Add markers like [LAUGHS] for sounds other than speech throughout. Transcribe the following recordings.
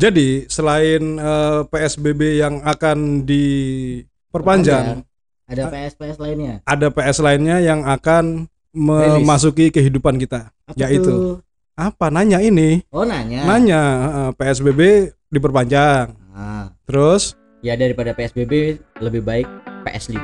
Jadi selain eh, PSBB yang akan diperpanjang, Ada PS PS lainnya. ada PS lainnya yang akan memasuki kehidupan kita. Apa Yaitu. tuh? Apa nanya ini? Oh nanya. Nanya eh, PSBB diperpanjang. Ah, Terus Ya daripada PSBB lebih baik PS5.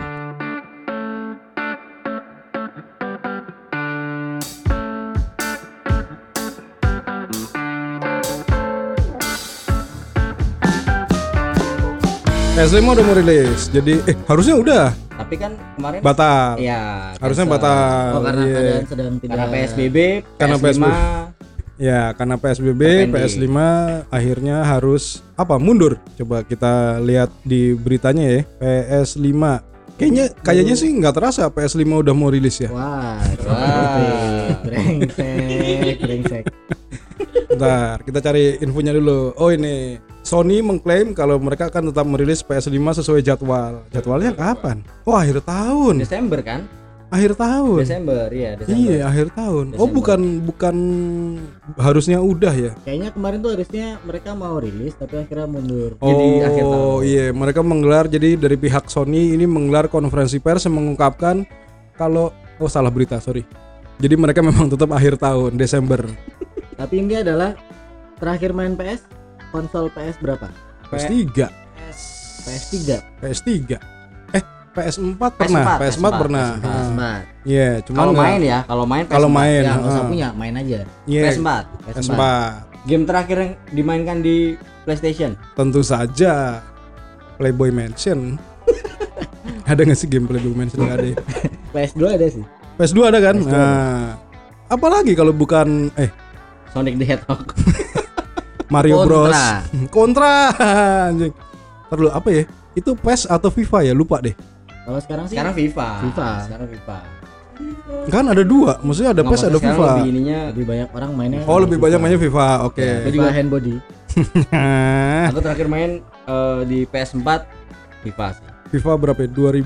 PS5 udah mau rilis. Jadi eh harusnya udah Tapi kan kemarin batal. ya Harusnya cancel. batal. oh karena Iya. keadaan sedang tidak. Karena PSBB, Karena PS5 Ya, karena PSBB, Terpending. PS5 akhirnya harus apa? Mundur. Coba kita lihat di beritanya ya. PS5. Kayaknya kayaknya sih nggak terasa PS5 udah mau rilis ya. Wah, Wah. brengsek, brengsek. Bentar, kita cari infonya dulu. Oh ini, Sony mengklaim kalau mereka akan tetap merilis PS5 sesuai jadwal. Jadwalnya kapan? Oh, akhir tahun. Desember kan? Akhir tahun. Desember, iya Desember. Iya, akhir tahun. Oh, Desember. bukan bukan harusnya udah ya. Kayaknya kemarin tuh harusnya mereka mau rilis tapi akhirnya mundur. Jadi akhir tahun. Oh iya, mereka menggelar jadi dari pihak Sony ini menggelar konferensi pers yang mengungkapkan kalau oh salah berita sorry. Jadi mereka memang tetap akhir tahun Desember. [LAUGHS] Tapi ini adalah terakhir main PS konsol PS berapa? PS3, PS3. PS3. Eh PS4 pernah, PS4, PS4, pernah. PS4. Ah. PS4. Iya, cuman Kalau main ya, kalau main Kalau PS4. main, Ya, nggak usah ah. punya, main aja. Iya, PS4. PS4. Game terakhir yang dimainkan di PlayStation. Tentu saja Playboy Mansion. ada nggak sih game Playboy Mansion nggak ada? ya? PS2 ada sih. PS2 ada kan? PS2 ada. Nah, apalagi kalau bukan eh Sonic the Hedgehog. Mario Kontra. Bros. [LAUGHS] Kontra anjing. Ntar dulu, apa ya? Itu PES atau FIFA ya? Lupa deh. Kalau sekarang sih Sekarang FIFA. FIFA. Sekarang FIFA. Kan ada dua, maksudnya ada Nggak, PES ada FIFA. Lebih ininya lebih banyak orang mainnya. Oh, lebih banyak mainnya FIFA. Oke. Ya, FIFA juga. hand body. [LAUGHS] aku terakhir main eh, di PS4 FIFA sih. FIFA berapa ya? 2000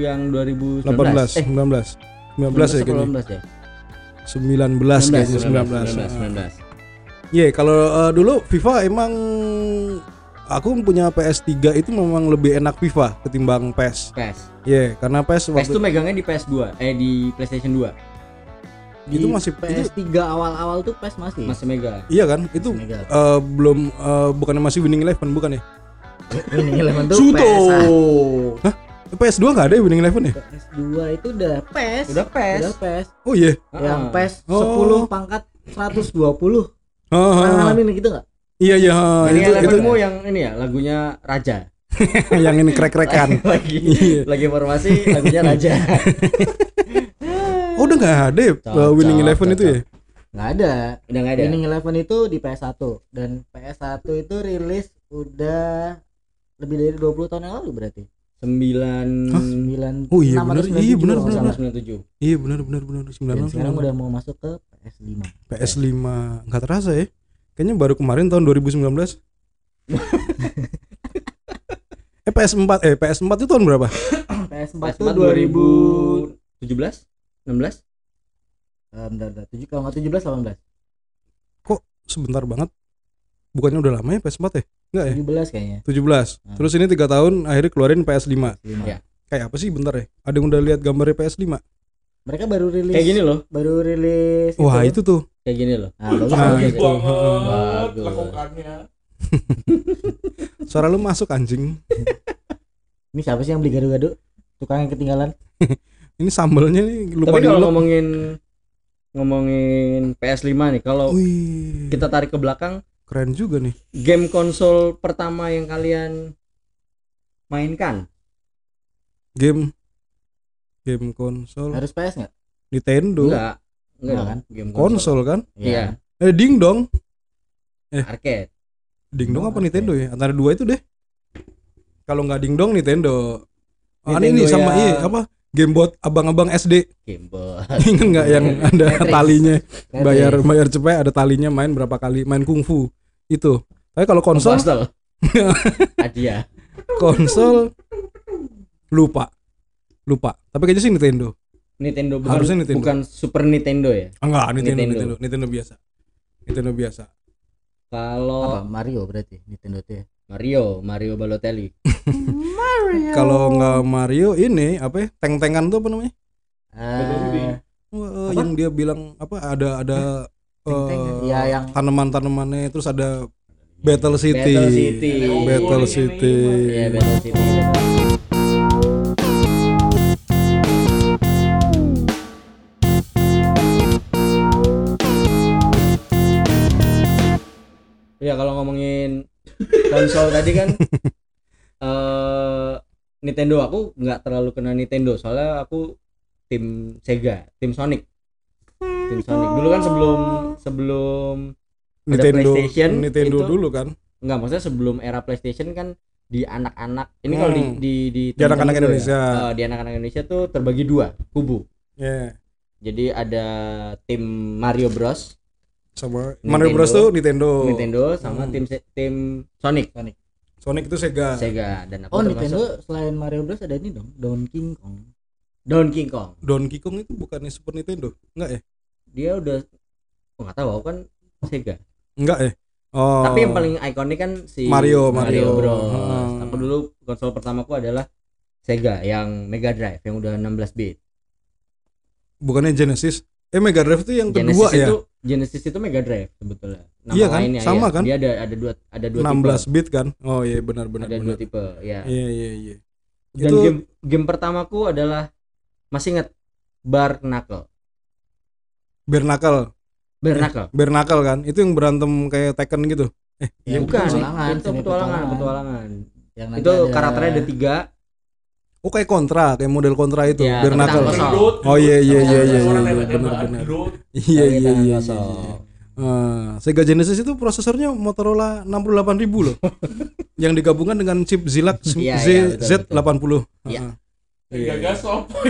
2000 yang 2019. 18, Eh, 19. 19 ya kayaknya. 19 ya. 19 kayaknya 19. 19. Iya, kalau eh, dulu FIFA emang aku punya PS3 itu memang lebih enak FIFA ketimbang PES. PES. Iya, karena PES PES waktu tuh megangnya di PS2, eh di PlayStation 2. itu Di masih itu, PS3 awal-awal tuh PS masih. Masih mega. iya kan? Itu Masih mega. eh, belum eh, bukannya masih winning eleven bukan ya? Winning Eleven tuh Suto. PS1. PS2 nggak ada ya winning eleven ya? PS2 itu udah PES. Udah PES. Udah PES. Oh iya. Yang Ah. PES Oh. 10 pangkat 120. Oh, Pernah oh, oh. ngalamin gitu enggak? Iya iya. oh, Winning itu itu yang ini ya, lagunya Raja. [LAUGHS] yang ini krek-krekan. [LAUGHS] lagi Iya. lagi formasi lagunya Raja. Oh udah nggak ada ya [LAUGHS] Cocok, uh, winning eleven itu ya? Nggak ada. Udah enggak ada. Winning Eleven itu di PS1 dan PS1 itu rilis udah lebih dari 20 tahun yang lalu berarti. 9 Hah? 9 Oh iya, 6 atau bener. 97 Iya, nggak bener, salah. 97. Iya benar benar benar Dan 96 sekarang udah mau masuk ke PS5. PS5 nggak terasa ya? Kayaknya baru kemarin tahun 2019. [LAUGHS] eh PS4 eh PS4 itu tahun berapa? PS4 PS4 tuh 2000 2017 16 Eh, bentar, bentar. Tujuh- kalau nggak 17 18. Sebentar banget. Bukannya udah lama ya PS4 ya? Enggak ya? 17 kayaknya. 17. Hmm. Terus ini tiga tahun akhirnya keluarin PS5. PS5. Iya. Kayak apa sih bentar ya? Ada yang udah lihat gambarnya PS5? Mereka baru rilis kayak gini loh baru rilis Wah, itu tuh. kayak gini loh Nah, bagus Nah, bagus. gitu. Bagus. lakukannya [LAUGHS] Suara lu masuk anjing. [LAUGHS] Ini siapa sih yang beli gado-gado? Tukang yang ketinggalan. [LAUGHS] Ini sambelnya nih lupa tapi kalau ngomongin ngomongin PS5 nih kalau Wih, kita tarik ke belakang keren juga nih. game konsol pertama yang kalian mainkan Game game konsol Harus PS nggak? Nintendo enggak enggak kan? game konsol kan? Iya. Eh ding dong. arcade Ding dong apa. Nintendo ya? Antara dua itu deh. Kalau nggak ding dong Nintendo. Oh, Nintendo ini sama yang- iya apa? Game buat abang-abang SD. game boy [LAUGHS] Ingat nggak yang ada Tetris. talinya? Bayar bayar cepet ada talinya main berapa kali main kungfu itu. Tapi kalau konsol [LAUGHS] hadiah konsol lupa lupa. Tapi kayaknya sih Nintendo. Nintendo bukan Harusnya Nintendo. bukan Super Nintendo ya Ah, Enggak, Nintendo, Nintendo. Nintendo, Nintendo biasa. Nintendo biasa. Kalau Apa Mario berarti Nintendo tuh ya? Mario, Mario Balotelli. [LAUGHS] Kalau nggak Mario ini apa ya? Tank-tankan tuh apa namanya? Wah, Apa? yang dia bilang apa ada ada Tank-tank ya? eh, Ya, yang tanaman-tanamannya terus ada Battle City. Battle City. Battle City. Iya, Battle City. Ya kalau ngomongin konsol tadi kan [LAUGHS] eh Nintendo aku nggak terlalu kena Nintendo soalnya aku tim Sega, tim Sonic. Tim Sonic. Dulu kan sebelum sebelum Ada Nintendo PlayStation, Nintendo itu- dulu kan. Enggak, maksudnya sebelum era PlayStation kan di anak-anak ini kalau di Hmm. di di, Di anak-anak gue Indonesia. ya, eh, di anak-anak Indonesia tuh terbagi dua kubu. Ya. Jadi ada tim Mario Bros, Sama Nintendo. Mario Bros tuh Nintendo. Nintendo sama Hmm. tim tim Sonic, Sonic itu Sega. Sega dan aku Oh termasuk Nintendo selain Mario Bros ada ini dong Donkey Kong. Donkey Kong. Donkey Kong itu bukannya Super Nintendo? Enggak ya? Dia udah oh, nggak tahu aku kan Sega. Enggak ya? Oh. Tapi yang paling ikonik kan si Mario, Mario. Bros. Hmm. Aku dulu konsol pertamaku adalah Sega yang Mega Drive yang udah 16 bit. bukannya Genesis. Eh Mega Drive itu yang Genesis kedua ya? itu Genesis itu Mega Drive sebetulnya. Nama Iya kan? lainnya, Sama iya. kan? Dia ada ada dua ada dua 16 tipe. bit kan? Oh iya benar benar Ada dua benar. tipe, ya. Iya iya iya. Dan Itu- game game pertamaku adalah masih ingat Bar Knuckle. Bernacle. Bare Knuckle. Bernacle kan? Itu yang berantem kayak Tekken gitu. Eh, Ya, iya Bukan, petualangan, itu petualangan, petualangan. petualangan. Yang nanti Itu ada- karakternya ada tiga. Oh kayak kontra, kayak model kontra itu. Iya, tangan kosong. Oh iya iya iya iya iya iya, benar benar. Iya iya iya. kosong. iya. Ah, Sega Genesis itu prosesornya Motorola 68000 loh. [LAUGHS] yang digabungkan dengan chip Zilak Iya, Z iya, betul, Z80. Iya. Ah. Gagas sopo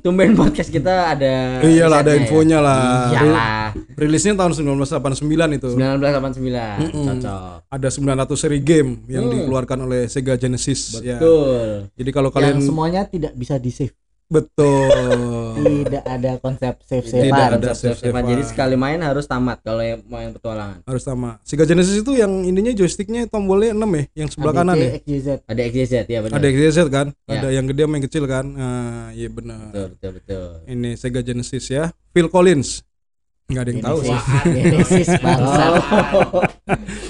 Tumben podcast kita ada Iyalah ada risetnya ya. infonya lah. Iyalah. Rilisnya tahun 1989 itu. 1989. Mm-mm. Cocok. Ada 900 seri game yang Hmm. dikeluarkan oleh Sega Genesis. Ya. Betul. Jadi kalau yang kalian semuanya tidak bisa di save. Betul. Tidak ada konsep save Tidak savean. ada Konsep save-savean. save-savean. Jadi sekali main harus tamat kalau yang mau yang petualangan. harus sama. Sega Genesis itu yang ininya joysticknya tombolnya 6 ya, yang sebelah kanan ya. XYZ. Ada XYZ ya benar. Ada XYZ kan? Ya. Ada yang gede sama yang kecil kan? Nah, iya benar. Betul betul betul. Ini Sega Genesis ya. Phil Collins. Nggak ada yang tahu sih. Genesis [LAUGHS] bangsa.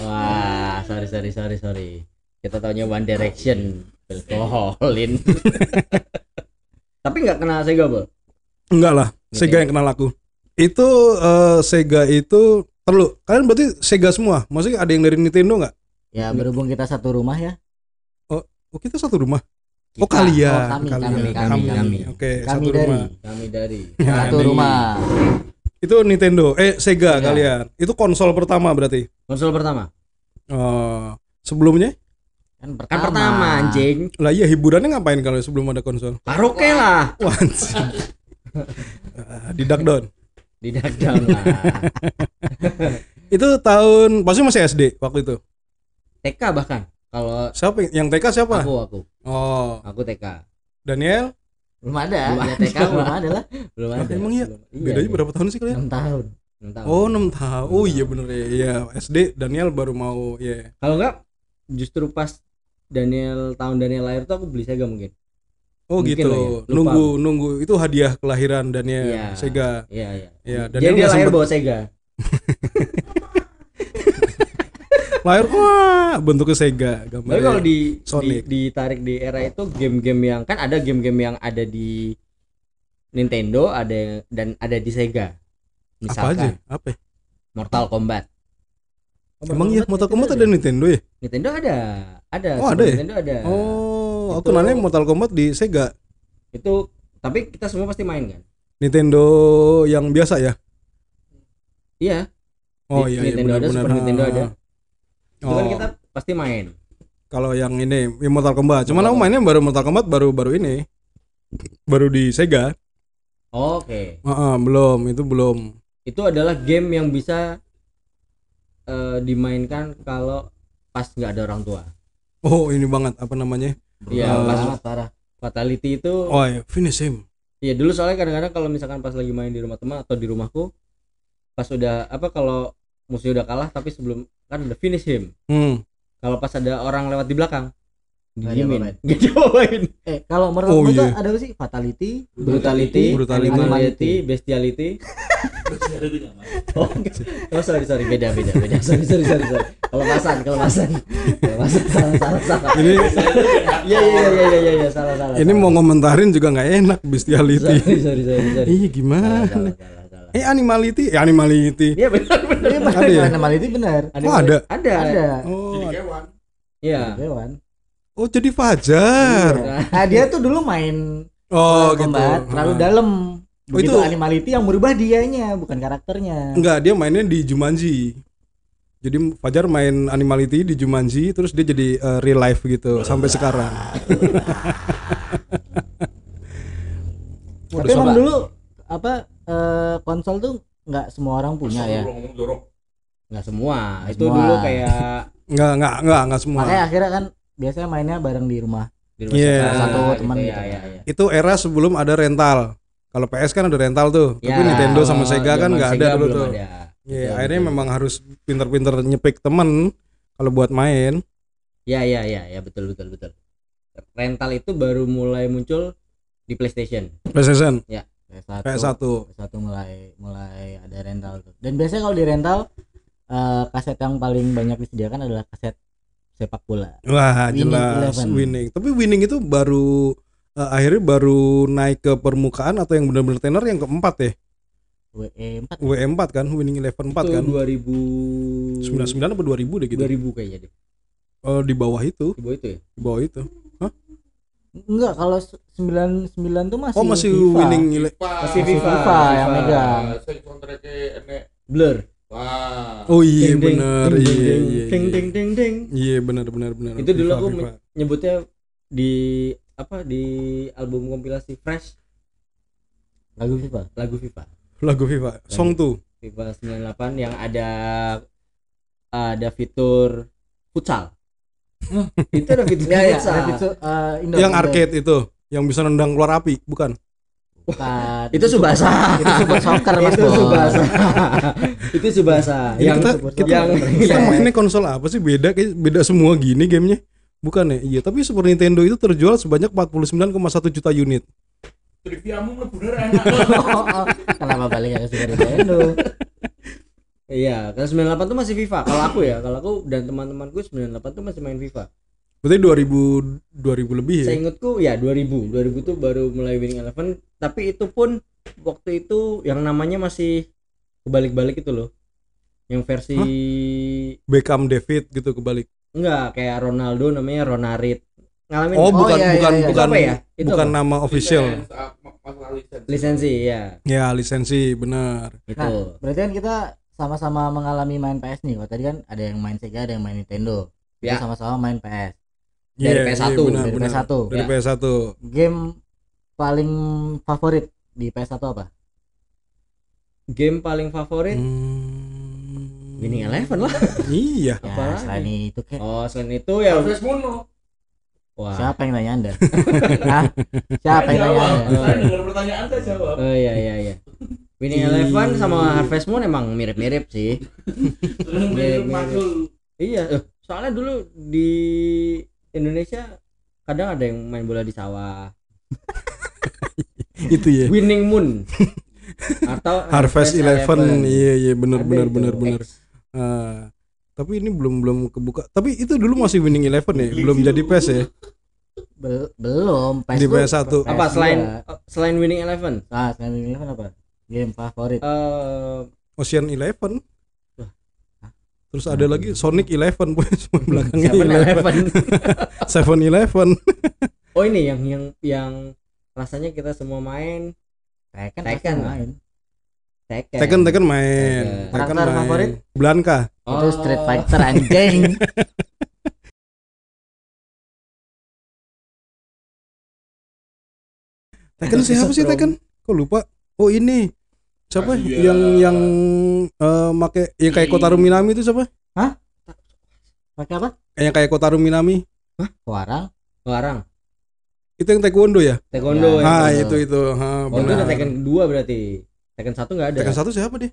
Wah, sorry sorry sorry sorry. Kita taunya One Direction. Alkoholin. [LAUGHS] Tapi nggak kena Sega, Bol. Enggak lah, Sega yang kenal aku. Itu eh, Sega itu perlu. Kalian berarti Sega semua? Maksudnya ada yang dari Nintendo nggak? Ya berhubung kita satu rumah ya. Oh kita satu rumah. Oh Kita. kalian, Oh, kami, kalian, kami, kami, kami. Oke, Kami satu dari rumah. Kami dari [LAUGHS] satu Kami. rumah. Itu Nintendo, eh Sega Sega. kalian. Itu konsol pertama berarti. konsol pertama. Oh, sebelumnya? Kan pertama. Kan pertama anjing. Lah iya hiburannya ngapain kalau sebelum ada konsol? Karaoke lah. Wah. Ah, di duck down. Di down lah. [LAUGHS] Itu tahun pasti masih SD waktu itu. TK bahkan. Kalau Siapa yang- TK siapa? aku aku Oh, aku TK. Daniel. Belum ada. Belum Ya TK belum ada lah. Belum ada. emang iya? Belum- Bedanya iya. berapa tahun sih kalian? 6 tahun. Enam tahun. Oh, 6 tahun. Oh iya bener ya. Iya, SD Daniel baru mau ya. Kalau enggak justru pas Daniel tahun Daniel lahir tuh aku beli Sega mungkin. Oh Mungkin gitu. ya, lupa. Nunggu nunggu itu hadiah kelahiran Daniel Iya. Sega. Iya iya. Iya, Jadi Daniel dia nggak lahir sempet- bawa Sega. [LAUGHS] lahir wah bentuknya Sega Tapi gambarnya. kalau di, di ditarik di era itu game-game yang kan ada game-game yang ada di Nintendo ada dan ada di Sega. apa aja? Misalkan Apa? ya? Mortal Kombat. Emang iya Mortal Kombat ada Nintendo ya? Nintendo ada. Ada. Oh, ada ya? Nintendo ada. Oh, aku nanya Mortal Kombat di Sega. Itu tapi kita semua pasti main kan? Nintendo yang biasa ya? Iya. Oh iya, iya Nintendo ada, benar-benar. Super Nintendo ada. Itu kan Oh, kita pasti main. kalau yang ini Mortal Kombat. Cuman Mortal aku mainnya baru Mortal Kombat baru baru ini. Baru di Sega. Oke. Heeh, belum, itu belum. Itu adalah game yang bisa eh, dimainkan kalau pas nggak ada orang tua. Oh, ini banget apa namanya? Iya, Ah. pas parah. fatality itu Oh, iya, finish him. Iya dulu soalnya kadang-kadang kalau misalkan pas lagi main di rumah teman atau di rumahku pas udah apa kalau musuh udah kalah tapi sebelum kan udah finish him Hmm. kalau pas ada orang lewat di belakang Diapa-apain. nggak diapain [LAUGHS] Eh, kalau menurut Oh, iya. ada apa sih? Fatality, brutality, Brutality. animality, bestiality. [LAUGHS] Oh, oh sorry sorry beda beda beda. [LAUGHS] Sorry sorry sorry sorry. Kelemasan kelemasan. Kelemasan salah salah salah. Ini Iya iya iya iya iya iya salah salah. ini salah. mau ngomentarin juga nggak enak bestiality. sorry sorry sorry sorry. Iya gimana? salah, salah, salah. Eh animality, eh animality. Iya benar benar. Iya benar, Ada ya? animality benar. Oh, ada? Ada. Ada. Oh, Iya. Hewan. Oh jadi Fajar. Nah, dia tuh dulu main Oh uh, gitu. combat terlalu dalam. Oh, Begitu itu- animality yang berubah dianya, bukan karakternya. Enggak, dia mainnya di Jumanji. Jadi Fajar main animality di Jumanji, terus dia jadi eh, real life gitu sampai sekarang. [LAUGHS] Tapi emang coba. dulu apa eh, konsol tuh nggak semua orang punya ya. Nggak semua. Nggak Itu semua. dulu kayak Enggak, enggak, enggak, enggak semua. Makanya akhirnya kan biasanya mainnya bareng di rumah. di rumah Iya. saudara Satu gitu, teman ya, gitu. ya, ya. Itu era sebelum ada rental. Kalau PS kan ada rental tuh, tapi Ya, Nintendo sama kalau Sega kan nggak ada dulu tuh. ada. Iya, Betul, akhirnya betul. memang harus pinter-pinter nyepik temen kalau buat main. Ya ya ya ya betul betul betul. Rental itu baru mulai muncul di PlayStation. PlayStation, PS1. PS1. PS1 mulai mulai ada rental tuh. Dan biasanya kalau di rental eh, kaset yang paling banyak disediakan adalah kaset sepak bola. Wah, Winning jelas Eleven. winning. Tapi winning itu baru eh, akhirnya baru naik ke permukaan atau yang benar-benar tenar yang keempat ya? WE 4 W4 kan, winning eleven 4 itu kan. 2000 99 apa 2000 deh gitu. 2000 kayaknya deh. Oh, di bawah itu, Di bawah itu ya. di bawah itu. Enggak, kalau s- 99 tuh masih Oh, masih FIFA. winning ele- Masih Masih FIFA, FIFA yang megang. Blur. Wah. Oh iya benar. ding, Iya ding, iya. ding iya. ding ding ding. Iya benar benar benar. Itu dulu aku FIFA. nyebutnya di apa di album kompilasi Fresh lagu FIFA. lagu FIFA. lagu FIFA. Song tuh. FIFA 98 yang ada ada fitur futsal. itu ada fitur Ya ya, futsal. ada fitur, eh, indoor, yang indoor. arcade itu, yang bisa nendang keluar api, bukan? Bukan. Itu Subasa. Itu super soccer Mas itu. Subasa. itu Subasa. Yang kita, kita, yang kita yang- mainnya konsol apa sih beda kayak beda semua gini gamenya bukan ya iya tapi Super Nintendo itu terjual sebanyak 49,1 juta unit Triviamu bener enak. [LAUGHS] Kenapa baliknya ke Super Nintendo? Iya, kalau 98 tuh masih FIFA. Kalau aku ya, kalau aku dan teman-temanku 98 tuh masih main FIFA. Berarti 2000 2000 lebih ya Saya ingatku ya 2000. 2000 tuh baru mulai Winning Eleven, tapi itu pun waktu itu yang namanya masih kebalik-balik itu loh. Yang versi Beckham David gitu kebalik enggak kayak Ronaldo namanya Ronarit. Ngalamin oh nggak? bukan iya, iya, bukan iya. Itu bukan ya? Itu bukan apa? nama official Lisensi, lisensi. ya. ya lisensi benar Itu. Nah, berarti kan kita sama-sama mengalami main PS nih. Kalau tadi kan ada yang main Sega, ada yang main Nintendo. Kita Ya. sama-sama main PS. Dari Iya, PS1, iya, benar, dari benar. PS1. dari Ya. PS1 Game paling favorit di PS1 apa? Game paling favorit Hmm. Winning Eleven lah. [LAUGHS] iya Ya, Apalagi? selain itu kayak Oh, selain itu ya Harvest Moon loh. wah. siapa yang nanya Anda? [LAUGHS] Hah? Siapa yang nanya jawab. Anda? Saya dengar pertanyaan saya jawab. Oh iya iya iya. Winning. Eleven sama Harvest Moon emang mirip-mirip sih. [LAUGHS] Mirip, mirip. Iya, eh, soalnya dulu di Indonesia kadang ada yang main bola di sawah. [LAUGHS] itu ya Winning Moon. [LAUGHS] Atau Harvest Eleven iya iya benar benar benar benar Ah, tapi ini belum belum kebuka tapi itu dulu masih Winning Eleven ya belum jadi PES ya Bel- belum. PS Di tuh- PS1. Apa PS2. selain selain Winning Eleven? Ah, selain Winning Eleven apa? Game favorit. Eh Ocean Eleven. Terus ada lagi Sonic Eleven [LAUGHS] cuma belakangnya [LAUGHS] Seven Eleven. Seven [LAUGHS] Eleven Oh ini yang yang yang rasanya kita semua main Tekken, Tekken. main. Tekken. Tekken Tekken main Tekken. Main favorit? Blanka Itu Street Fighter anjing. Tekken siapa sih Tekken kok lupa oh ini siapa Kazuya. yang yang eh make yang kayak Kotaro Minami itu siapa Pakai apa? yang kayak Kotaro Minami Warang. Larang. itu yang taekwondo ya Taekwondo Ya. ah itu itu ha, Oh itu udah benar Tekken kedua berarti. Tekken satu nggak ada. Tekken satu siapa deh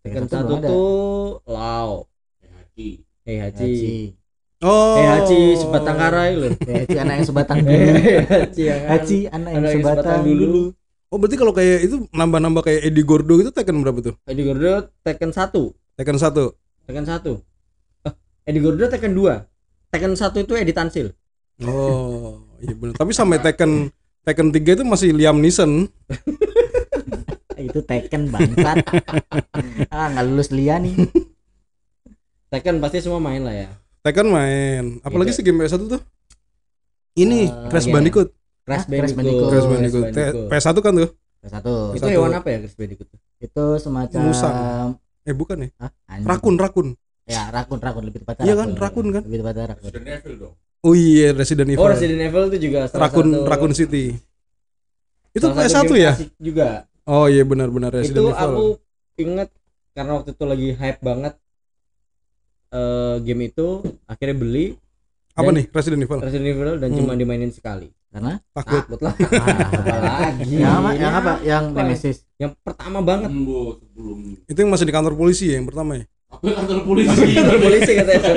Tekken satu tuh Lao Haji. Heihachi Haji. Oh. Heihachi sebatang kara itu loh Haji anak yang sebatang [LAUGHS] dulu. Yang Haji anak yang Anak yang sebatang sebatang dulu. dulu. Oh, berarti kalau kayak itu nambah-nambah kayak Eddie Gordo itu Tekken berapa tuh? Eddie Gordo Tekken 1 Tekken 1. Tekken 1 eh, Eddie Gordo Tekken 2 Tekken 1 itu Eddie Tansil Oh, iya benar. Tapi sampai Tekken Tekken 3 itu masih Liam Neeson. [LAUGHS] Itu Tekken bangsat. [LAUGHS] ah nggak lulus Lia nih. Tekken pasti semua main lah ya Tekken main. Apalagi Iya. sih game PS1 tuh? Ini Eh, Crash iya. Bandicoot. Crash Ah, Bandicoot. Crash Bandicoot. Te- PS1 kan tuh? Satu. Itu Satu. hewan apa ya Crash Bandicoot Itu semacam Musang. Eh bukan ya? Hah? Rakun, rakun. Ya, rakun, rakun lebih tepatnya. Iya kan, rakun kan? Lebih tepatnya rakun. Resident Evil dong. Oh iya, Resident Evil. Oh Resident Evil itu juga salah Rakun satu, Rakun City. Itu salah satu PS1 game ya? juga Oh iya benar-benar Resident itu Evil. aku inget karena waktu itu lagi hype banget eh game itu akhirnya beli Apa dan- nih Resident Evil? Resident Evil dan Hmm. cuma dimainin sekali Karena Takut. takut lah ah, apalagi [LAUGHS] yang apa? Yang apa? Yang Apa? Nemesis. yang pertama banget Embo sebelum Itu yang masih di kantor polisi ya yang pertama ya. apa kantor polisi. Kantor polisi katanya.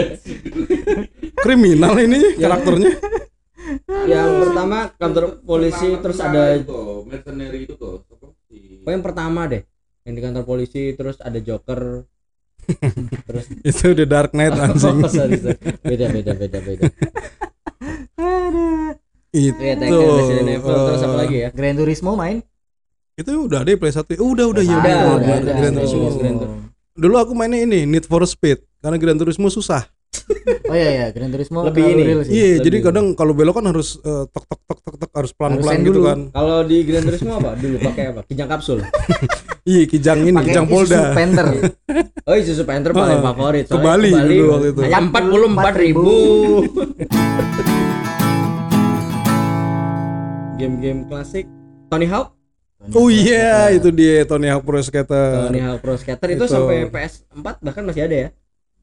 Kriminal ini Yang- karakternya. yang pertama kantor polisi Tentara- terus ada itu mercenary itu kok. Apa sih? oh yang pertama deh yang di kantor polisi terus ada Joker terus [LAUGHS] Itu The Dark Knight [LAUGHS] anjing. Beda beda beda beda Itu. Iya, Tekken, Resident Evil terus apa eh, lagi ya Gran Turismo main? Itu udah ada di Play 1. Oh, udah udah ya. Udah, udah, benar. udah. Gran Turismo. Turismo. Gran Turismo. Dulu aku mainnya ini Need for Speed karena Gran Turismo susah. [LAUGHS] Oh iya iya, Gran Turismo Lebih ini. Iya, jadi kadang kalau belok kan harus eh, tok tok tok tok tok harus pelan-pelan Harus gitu dulu. kan. kalau di Gran Turismo apa dulu pakai apa kijang kapsul [LAUGHS] Iya, kijang ini, Pakai kijang Isuzu Polda. Panther. [LAUGHS] oh Isuzu Panther paling Ah, favorit ke Bali dulu waktu itu. hanya empat puluh empat ribu game-game klasik Tony Hawk Oh iya, itu dia Tony Hawk Pro Skater. Tony Hawk Pro Skater itu, Itu. sampai PS4 bahkan masih ada ya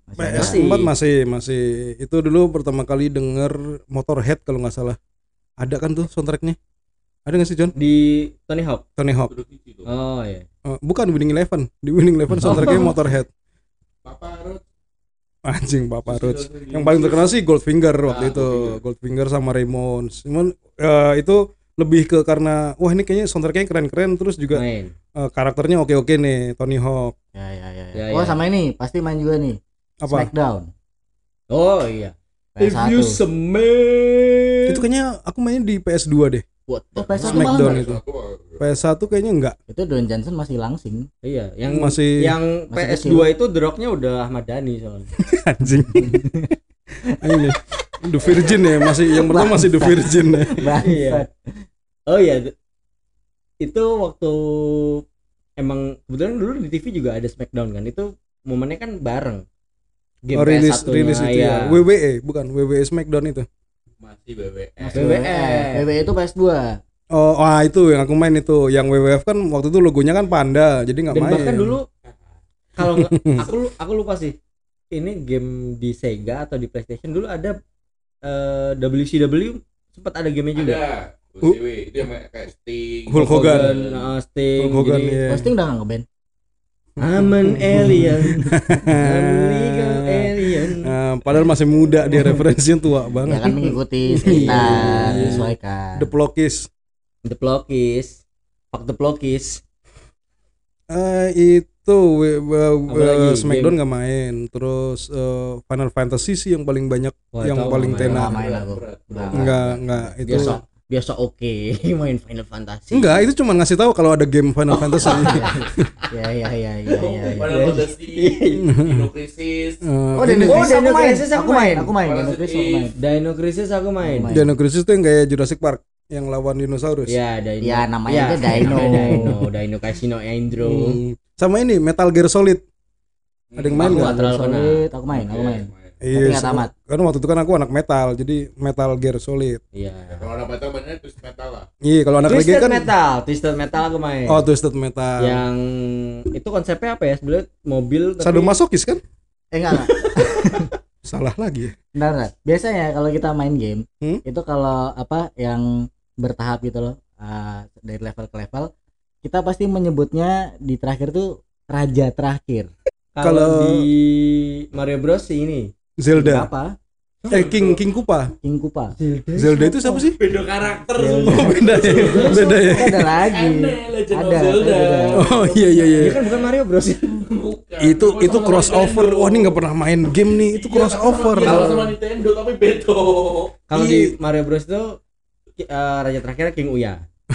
Masih ada. PS4 masih masih itu dulu pertama kali denger Motorhead kalau nggak salah. Ada kan tuh soundtracknya? Ada nggak sih John? di Tony Hawk Tony Hawk. Oh iya Eh, bukan Winning Eleven. Di Winning Eleven soundtracknya [LAUGHS] Motorhead. Papa Rod. Anjing Papa Roach. Yang paling terkenal sih Goldfinger waktu Ah, itu. Goldfinger. Sama Ramones. Cuman eh, itu lebih ke karena wah ini kayaknya soundtracknya keren-keren terus juga main eh, karakternya oke-oke nih Tony Hawk. Ya ya ya. Ya, oh ya. sama ini pasti main juga nih. Apa? Smackdown. oh iya If PS1. you smell Itu kayaknya aku mainnya di PS2 deh. what the Oh, PS1 fuck? Smackdown malah itu. PS1 kayaknya enggak. Itu Don Johnson masih langsing. iya yang Masih- yang masih PS2 itu drognya udah Ahmad Dhani soalnya [LAUGHS] Anjing. [LAUGHS] ini The Virgin ya, masih yang pertama masih The Virgin ya. Bangsat. oh iya itu waktu emang kebetulan dulu di TV juga ada Smackdown kan itu momennya kan bareng game Oh, rilis PS1-nya, rilis itu ya. iya. WWE bukan WWE Smackdown itu. Masih BWF. Masih WWF. WWE itu PS2. Oh, wah itu yang aku main itu. Yang WWF kan waktu itu logonya kan panda, jadi nggak dan main. bahkan dulu kalau nggak [LAUGHS] aku aku lupa sih ini game di Sega atau di PlayStation dulu ada eh, WCW sempat ada gamenya juga Ada. WCW itu yang kayak Sting. Hulk Hogan. eh, Sting Hulk Hogan jadi, ya. Posting udah nggak ngeband. I'm an [LAUGHS] alien I'm legal [LAUGHS] alien Nah, padahal masih muda dia [LAUGHS] referensinya tua Ya banget. kan mengikuti sekitar, Iya. menyesuaikan. The Plokis. The Plokis Fuck the Plokis Eh itu we- we- Apalagi eh, Smackdown nggak main. Terus eh, Final Fantasy sih yang paling banyak Wah, yang paling tenar. Nggak. Nggak. Enggak, enggak itu. biasa biasa oke [LAUGHS] main Final Fantasy Enggak, itu cuma ngasih tahu kalau ada game Final Fantasy. [LAUGHS] Ya ya ya ya ya. ya. [LAUGHS] Final Fantasy, Dino Crisis. Eh, Oh, Dino Oh, Crisis aku Dino main. Crisis aku main, aku main. Dino Parasite Crisis aku main. Dino Crisis aku Main. Dino Crisis tuh yang kayak Jurassic Park yang lawan dinosaurus. ya Dino Ya, namanya aja Dino. [LAUGHS] Dino Dino Casino Andro Hmm. Sama ini Metal Gear Solid. Ada yang main Aku nggak? nggak terlalu kenal. Solid, aku main, aku main. Iya, so- tamat. Karena waktu itu kan aku anak metal, jadi Metal Gear Solid. iya Kalau anak metal mainnya twist metal lah. Iya, kalau anak reggae Twisted kan Metal Twisted Metal aku main Oh, Twisted Metal. yang itu konsepnya apa ya sebenarnya mobil tapi Sadomasokis kan? Eh enggak enggak. [LAUGHS] Salah lagi. ya. Bentar. Biasanya kalau kita main game, Hmm? itu kalau apa yang bertahap gitu loh, ah, dari level ke level, kita pasti menyebutnya di terakhir tuh raja terakhir. [LAUGHS] Kalau Kalau- di Mario Bros sih ini Zelda. Apa? Eh King King Kupa. King Kupa. Zelda itu siapa sih? beda karakter Zelda. semua Oh, beda ya. Beda ya. Ada lagi. aneh Legend of Ada, Zelda ada. Oh iya iya iya. Dia kan bukan Mario Bros Bukan. Itu Sama itu sama crossover. Nintendo. Wah, ini nggak pernah main game nih. Itu Iya, crossover. sama- iya, sama Nintendo tapi beda Kalau Iya. di Mario Bros itu eh, raja terakhirnya King Uya. [LAUGHS]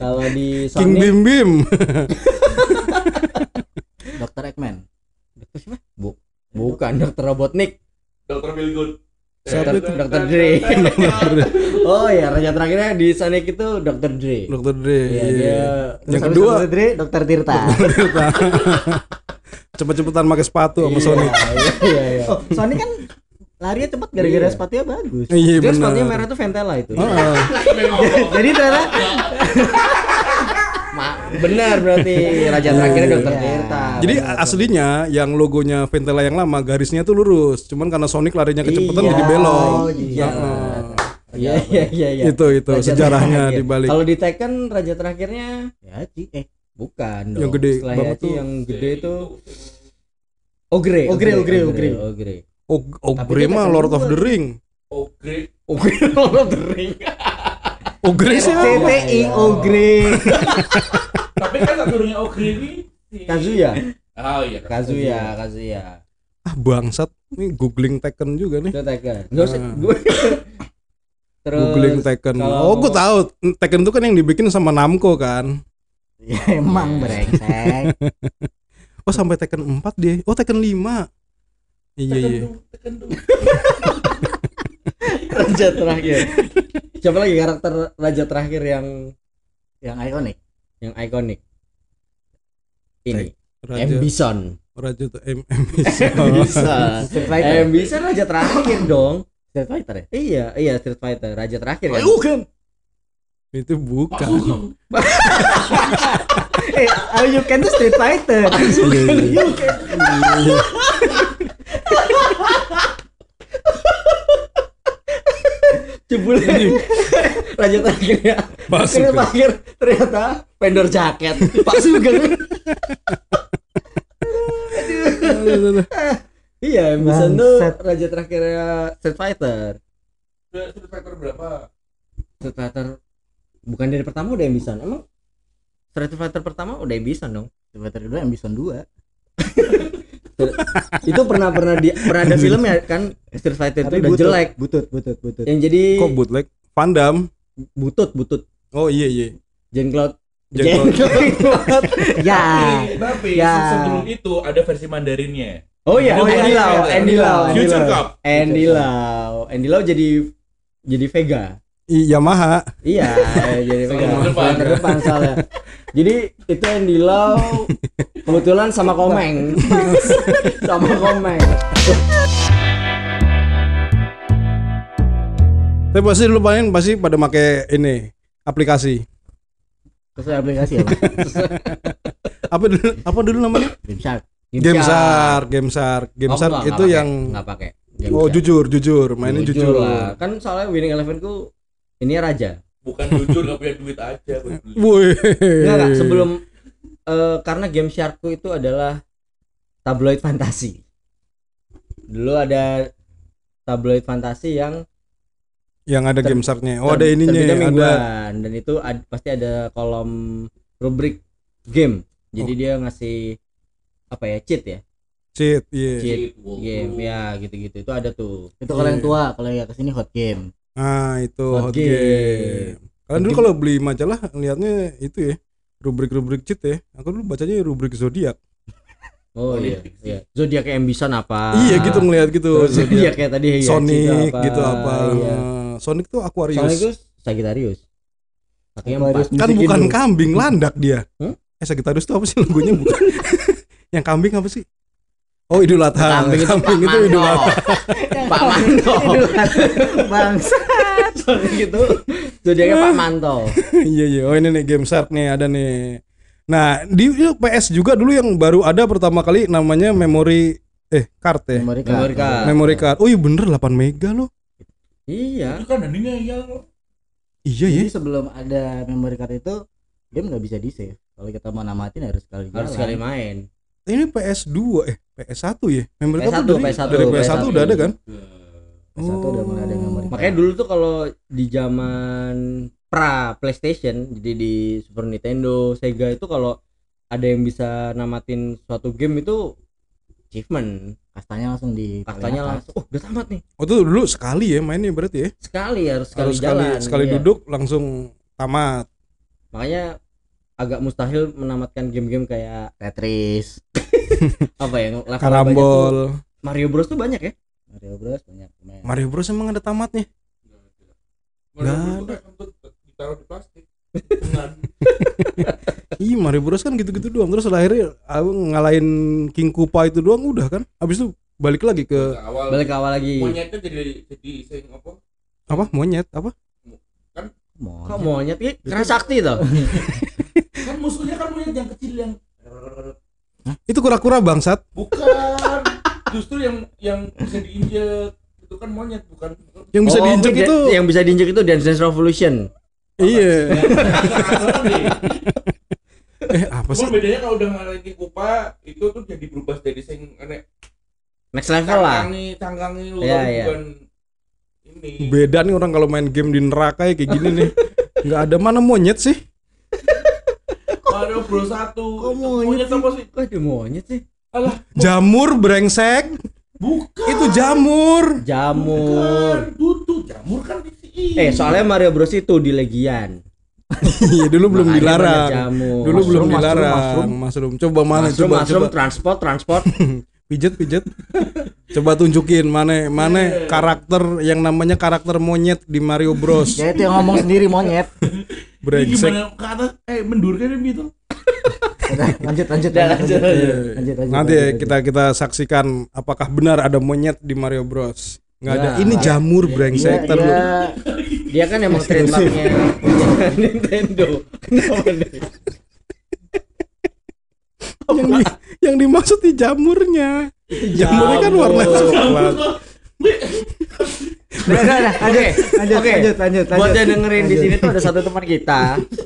Kalau di King Sonic Bim Bim. [LAUGHS] Dr. Eggman. Dokter siapa? Bu bukan Dokter Robotnik. Dr. Feelgood Siapa itu? Dr. [LAUGHS] Dre. oh ya, raja terakhirnya di Sonic itu Dr. Dre. Dokter Dre. Iya, iya. dia Yang Terus kedua habis Dre, Dr. Tirta. cepet-cepetan pakai sepatu sama Sonic. Iya, iya, iya. oh, Sonic kan larinya cepat gara-gara Iya. sepatunya bagus. Iya Dia sepatunya merah tuh Ventela itu. Heeh. [LAUGHS] Jadi ternyata Ma, benar berarti raja terakhirnya Dr. Iya. Tirta. Jadi Benar tuh. aslinya yang logonya Ventela yang lama garisnya tuh lurus, cuman karena Sonic larinya kecepatan Iya. jadi belok. Oh, iya. Heeh. Iya iya iya iya. Itu itu Raja sejarahnya terakhir. di balik. Kalau di Tekken raja terakhirnya ya Ci, eh bukan dong. Yang gede Setelah banget Yachi tuh. yang gede itu Ogre. Ogre, Ogre, Ogre. Ogre. Og- Ogre dia mah [LAUGHS] Lord of the Ring. Ogre Ogre Lord of the Ring. Ogre siapa? CTI Ogre. tapi kan satunya Ogre ini si- Kazuya. oh iya Kazuya, Kazuya. Ah bangsat. Ini googling Tekken juga nih. Itu Tekken. Enggak usah Ah. gue. [LAUGHS] Terus googling Tekken. kalau Oh, gue tahu. Tekken itu kan yang dibikin sama Namco kan. [LAUGHS] ya emang brengsek. Oh, sampai Tekken 4 dia. Oh, Tekken 5. Iya, iya. tuh. [LAUGHS] raja terakhir. Siapa lagi karakter raja terakhir yang Yang ikonik. yang ikonik? Ini. Raja M Bison. Raja tuh M M M Bison. Street Fighter. M Bison raja terakhir dong. Street Fighter ya? Iya, iya Street Fighter raja terakhir kan. Bukan. Itu bukan. [LAUGHS] Eh, oh you can tuh Street Fighter. Iya, iya. [LAUGHS] You can. Jebul raja terakhirnya. Pak Sugeng. terakhir ternyata vendor jaket. Pak Sugeng. [LAUGHS] iya, M Bison tuh raja terakhirnya Street Fighter. Street Fighter berapa Street Fighter bukan dari pertama udah M Bison. Emang Street Fighter pertama udah M Bison dong. Street Fighter kedua yang Bison 2. [LAUGHS] itu pernah pernah di pernah ada film ya kan Street Fighter itu udah butut, jelek Butut, butut, butut. yang jadi Kok bootleg? Van Damme. butut butut Oh iya iya. Jean Claude Jean Claude. [LAUGHS] ya. tapi, Ya. sebelum itu ada versi Mandarinnya oh iya Oh, Andy iya, Lau iya. Andy Lau Andy Future Lau. Cup Andy Lau Andy Lau jadi jadi Vega I, Yamaha. iya jadi Vega. Sama terdepan soalnya jadi itu Andy Lau [LAUGHS] kebetulan sama Komeng [LAUGHS] sama Komeng Tapi pasti dulu paling pasti pada make ini aplikasi. Terus aplikasi apa? [LAUGHS] Apa dulu apa dulu namanya? Game Shark. Game Shark, Game Shark. Game Oh, itu yang enggak pakai Game Oh jujur, jujur, mainnya jujur. lah kan soalnya Winning Eleven ku ini raja bukan jujur gak punya duit aja enggak, sebelum eh, karena game Sharkku itu adalah tabloid fantasi. Dulu ada tabloid fantasi yang yang ada Ter- Game Shark-nya. Oh, ter- ada ininya, ada mingguan dan itu ad- pasti ada kolom rubrik game. Jadi Oh. dia ngasih apa ya cheat ya cheat, iya. cheat game ya gitu-gitu itu ada tuh Itu kalau yang Iya. tua, kalau yang ke sini hot game. Ah, itu Hot hot, game. game. Kalian dulu kalau beli majalah lihatnya itu ya, rubrik-rubrik cheat ya. Aku dulu bacanya rubrik zodiak. oh iya iya zodiak kayak Ambition apa iya gitu ngelihat gitu. Terus zodiak kayak tadi ya, Sonic cheat gitu apa. iya. Sonic tuh Aquarius. Sonic itu Sagittarius kakinya empat kan bukan kambing landak dia. Hmm? Eh Sagittarius itu apa sih lagunya bukan? [LAUGHS] yang kambing apa sih? Oh Idul Adha. Kambing itu Pak itu Idul Mando. Adha. Pak Manto Bangsa. Sonic [LAUGHS] itu zodiaknya Pak Manto [LAUGHS] Iya iya. Oh ini nih Game Shark nih ada nih. Nah di PS juga dulu yang baru ada pertama kali namanya memory eh card ya. Memory Memory card. card. Memory card. Oh iya bener 8 mega loh. iya itu kan Daninya ya Iya ya. Jadi sebelum ada memory card itu game nggak bisa di save. kalau kita mau namatin harus sekali harus sekali main Ini PS2 eh PS1 ya. Memory card PS1, tuh dari, PS1, dari PS1 PS1. udah ada kan? PS1 udah mulai ada memory card. makanya dulu tuh kalau di zaman pra PlayStation jadi di Super Nintendo Sega itu kalau ada yang bisa namatin suatu game itu achievement kastanya langsung di kastanya langsung oh udah tamat nih Oh itu dulu sekali ya mainnya berarti ya. sekali harus sekali Harus sekali jalan sekali iya. duduk langsung tamat. makanya agak mustahil menamatkan game-game kayak Tetris [LAUGHS] apa ya tuh. Karambol. Mario Bros tuh banyak ya Mario Bros banyak main. Mario Bros emang ada tamatnya? Nggak dulu kan ditaruh di plastik. [LAUGHS] Ih Mario Bros kan gitu-gitu doang. Terus akhirnya aku ngalahin King Koopa itu doang udah kan. Habis itu balik lagi ke awal. Balik ke awal lagi. Monyetnya jadi jadi sing apa? apa? Monyet? Apa? Mau. kok monyet? Ya keren sakti tuh [LAUGHS] Kan musuhnya kan monyet yang kecil yang itu kura-kura bangsat. Bukan justru yang yang bisa diinjek itu kan monyet bukan? Yang bisa Oh, diinjek dia- itu yang bisa diinjek itu Dance Dance Revolution. Iya. [LAUGHS] Eh apa sih? Cuma bedanya kalau udah ngalahin King Koopa itu tuh jadi berubah jadi sing aneh next level lah. cangkangi cangkangi lu tapi iya. bukan ini. Beda nih orang kalau main game di neraka ya kayak gini nih. Nggak ada mana monyet sih. Mario Bros satu. Kok Itu monyet apa sih? Kok ada monyet sih alah jamur brengsek. bukan. Itu jamur. Jamur. Tutu jamur kan di sini. Eh soalnya Mario Bros itu di Legian. Iya dulu belum Makanya dilarang. dulu belum dilarang. mushroom, mushroom. Coba mana? Mushroom, coba mushroom, coba. transport transport. [LAUGHS] Pijet pijet. Coba tunjukin mana mana karakter yang namanya karakter monyet di Mario Bros. Ya itu yang ngomong sendiri monyet. [LAUGHS] Brengsek. Gimana? Ke atas eh mendur kan gitu [LAUGHS] lanjut lanjut lanjut. lanjut, lanjut, Iya. lanjut, lanjut, Nanti ya lanjut. kita kita saksikan apakah benar ada monyet di Mario Bros. Nggak ada. Nah, Ini iya. jamur Iya, brengsek iya. dia kan emang trademarknya [LAUGHS] Nintendo Kenapa nih? yang, di, yang dimaksud di jamurnya. Jamurnya kan warna coklat. Udah, udah, udah, lanjut, Oke, lanjut, oke. lanjut, lanjut, buat yang dengerin di sini tuh ada satu teman kita.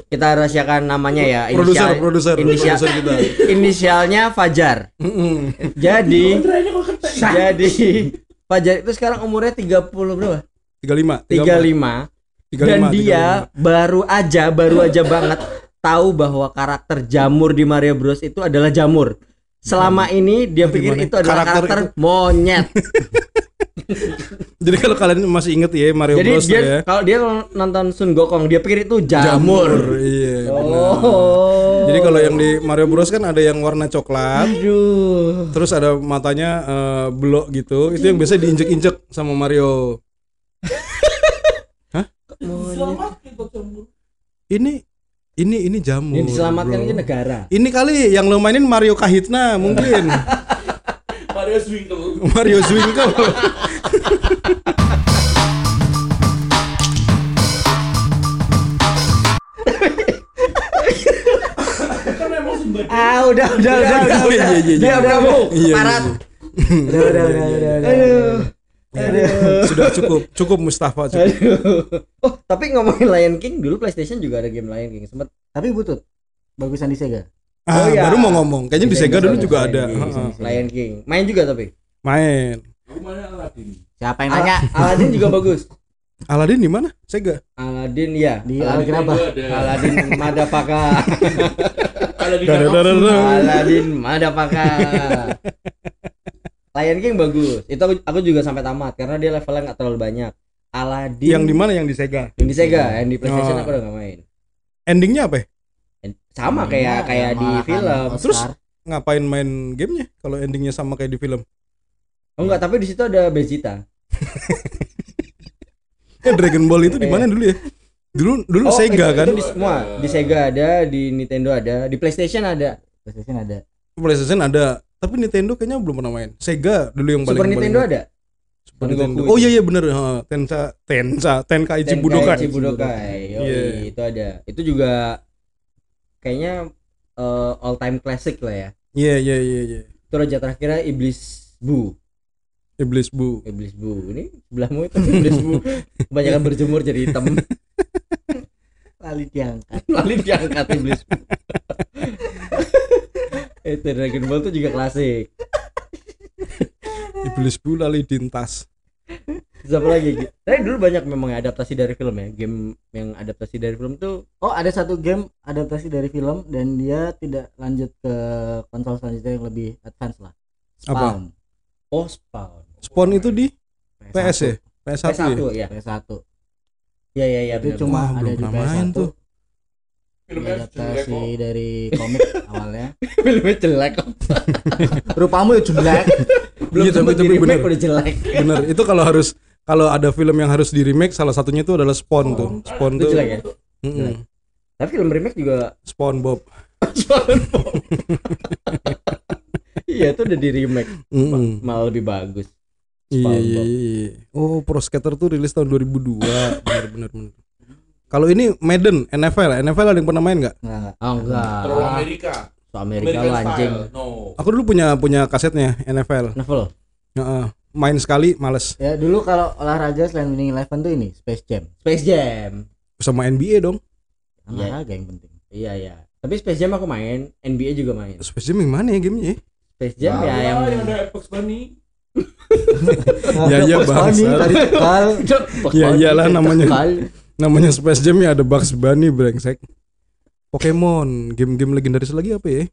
Kita rahasiakan namanya ya. Produser, inisial- produser, inisial produser kita. inisialnya Fajar. Jadi jadi Fajar itu sekarang umurnya 30 berapa? 35, 35 dan 35, dia baru aja baru aja banget tahu bahwa karakter jamur di Mario Bros itu adalah jamur. Selama ini dia pikir Gimana? itu adalah Karakter karakter, monyet. [LAUGHS] Jadi kalau kalian masih inget ya Mario Jadi Bros dia ya. kalau dia nonton Sun Gokong dia pikir itu jamur. Iya. benar. Oh. Jadi kalau yang di Mario Bros kan ada yang warna coklat, aduh. terus ada matanya eh, belok gitu. Itu yang biasa diinjek-injek sama Mario. [LAUGHS] selamat jamur Ini ini ini jamur. Yang diselamatkan bro. ini negara. Ini kali yang lo mainin Mario Kahitna mungkin [LAUGHS] Mario Swinkle Mario Zwinkle. [LAUGHS] Ah, udah, udah, udah, udah, Iya, iya, iya, iya. udah Iya, parat. iya, Udah, udah, udah, udah, udah. Aduh. iya. Sudah cukup, cukup Mustafa cukup. Aduh. Oh, tapi ngomongin Lion King dulu PlayStation juga ada game Lion King. Sempet Tapi butut. Bagusan di Sega. Ah, Oh, iya. baru mau ngomong. Kayaknya di Bisa, Sega dulu juga ada. bisa, Heeh. Lion King. Main juga tapi. Main. aku mana Aladdin Siapa yang nanya? Ala- Aladdin juga bagus. Aladdin di mana? Sega. Aladdin ya. Di Aladdin Algraba. itu ada Aladdin [LAUGHS] Madapaka. Nakatsu. dadar. Aladdin Madapaka. Lion King bagus. Itu aku, aku juga sampai tamat karena dia levelnya nggak terlalu banyak. Aladdin Yang di mana yang di Sega? Yang di Sega, yang di PlayStation Oh. aku udah gak main. Endingnya apa ya? Sama kayak kayak di mengalahkan film. Terus? Ngapain main gamenya kalau endingnya sama kayak di film? Oh enggak, tapi di situ ada Vegeta. [LAUGHS] Eh Dragon Ball itu di mana dulu ya? Dulu dulu Oh, Sega itu- kan? itu di semua. Di Sega ada, di Nintendo ada, di PlayStation ada. PlayStation ada. PlayStation ada, tapi Nintendo kayaknya belum pernah main. Sega dulu yang paling Super Nintendo paling- ada. Super Nintendo. Oh iya iya bener. Heeh, Tensa Tensa Tenkaichi Budokai. Tenkaichi Budokai. Yoi, Iya. itu ada. Itu juga kayaknya eh, all time classic lah ya. Iya iya iya iya. Itu raja terakhirnya Iblis Bu. Iblis Bu. Iblis Bu. Ini sebelahmu itu Iblis Bu. [LAUGHS] Kebanyakan berjemur jadi hitam. [LAUGHS] Lali diangkat. Lalu [LAUGHS] diangkat Iblis [LAUGHS] Bu. itu Dragon Ball tuh juga klasik Iblis Bu lalu dintas. Terus apa lagi Gi? tapi dulu banyak memang adaptasi dari film ya game yang adaptasi dari film tuh Oh ada satu game adaptasi dari film dan dia tidak lanjut ke konsol selanjutnya yang lebih advance lah. Apa? Spawn. oh Spawn Spawn itu di PS ya? PS1 ya? PS1 ya PS1. Ya ya ya Itu cuma Wah, ada pernah main PS1. tuh. Filmnya jelek Adaptasi kok. dari [LAUGHS] komik awalnya. filmnya jelek kok [LAUGHS] Rupamu ya jelek. belum Iya, tapi- di-remake bener. udah jelek Bener, itu kalau harus kalau ada film yang harus di remake salah satunya itu adalah Spawn tuh. Spawn Itu tuh. jelek ya Mm-mm. Jelek. tapi film remake juga Spawn Bob. [LAUGHS] Spawn iya itu udah di remake Mm-mm. malah lebih bagus Iya, iya, iya. Oh, Pro Skater tuh rilis tahun 2002. [LAUGHS] bener bener bener. Kalau ini Madden, NFL, NFL ada yang pernah main nggak? Enggak enggak. oh enggak Terlalu Amerika. so Amerika American lo anjing. No. Aku dulu punya punya kasetnya NFL. novel Heeh. main sekali males Ya dulu kalau olahraga selain winning eleven tuh ini Space Jam. Space Jam sama NBA dong. Iya. Olahraga yang penting. iya iya tapi Space Jam aku main NBA juga main Space Jam yang mana ya gamenya? Space Jam ya Ah, yang yang ada Bugs Bunny. [LAUGHS] Ya, iya, Bugs Bunny, bangsat. tadi cekal. [LAUGHS] Ya, iyalah namanya. Namanya Space Jam ya ada Bugs Bunny brengsek. Pokemon, game-game legendaris lagi apa ya?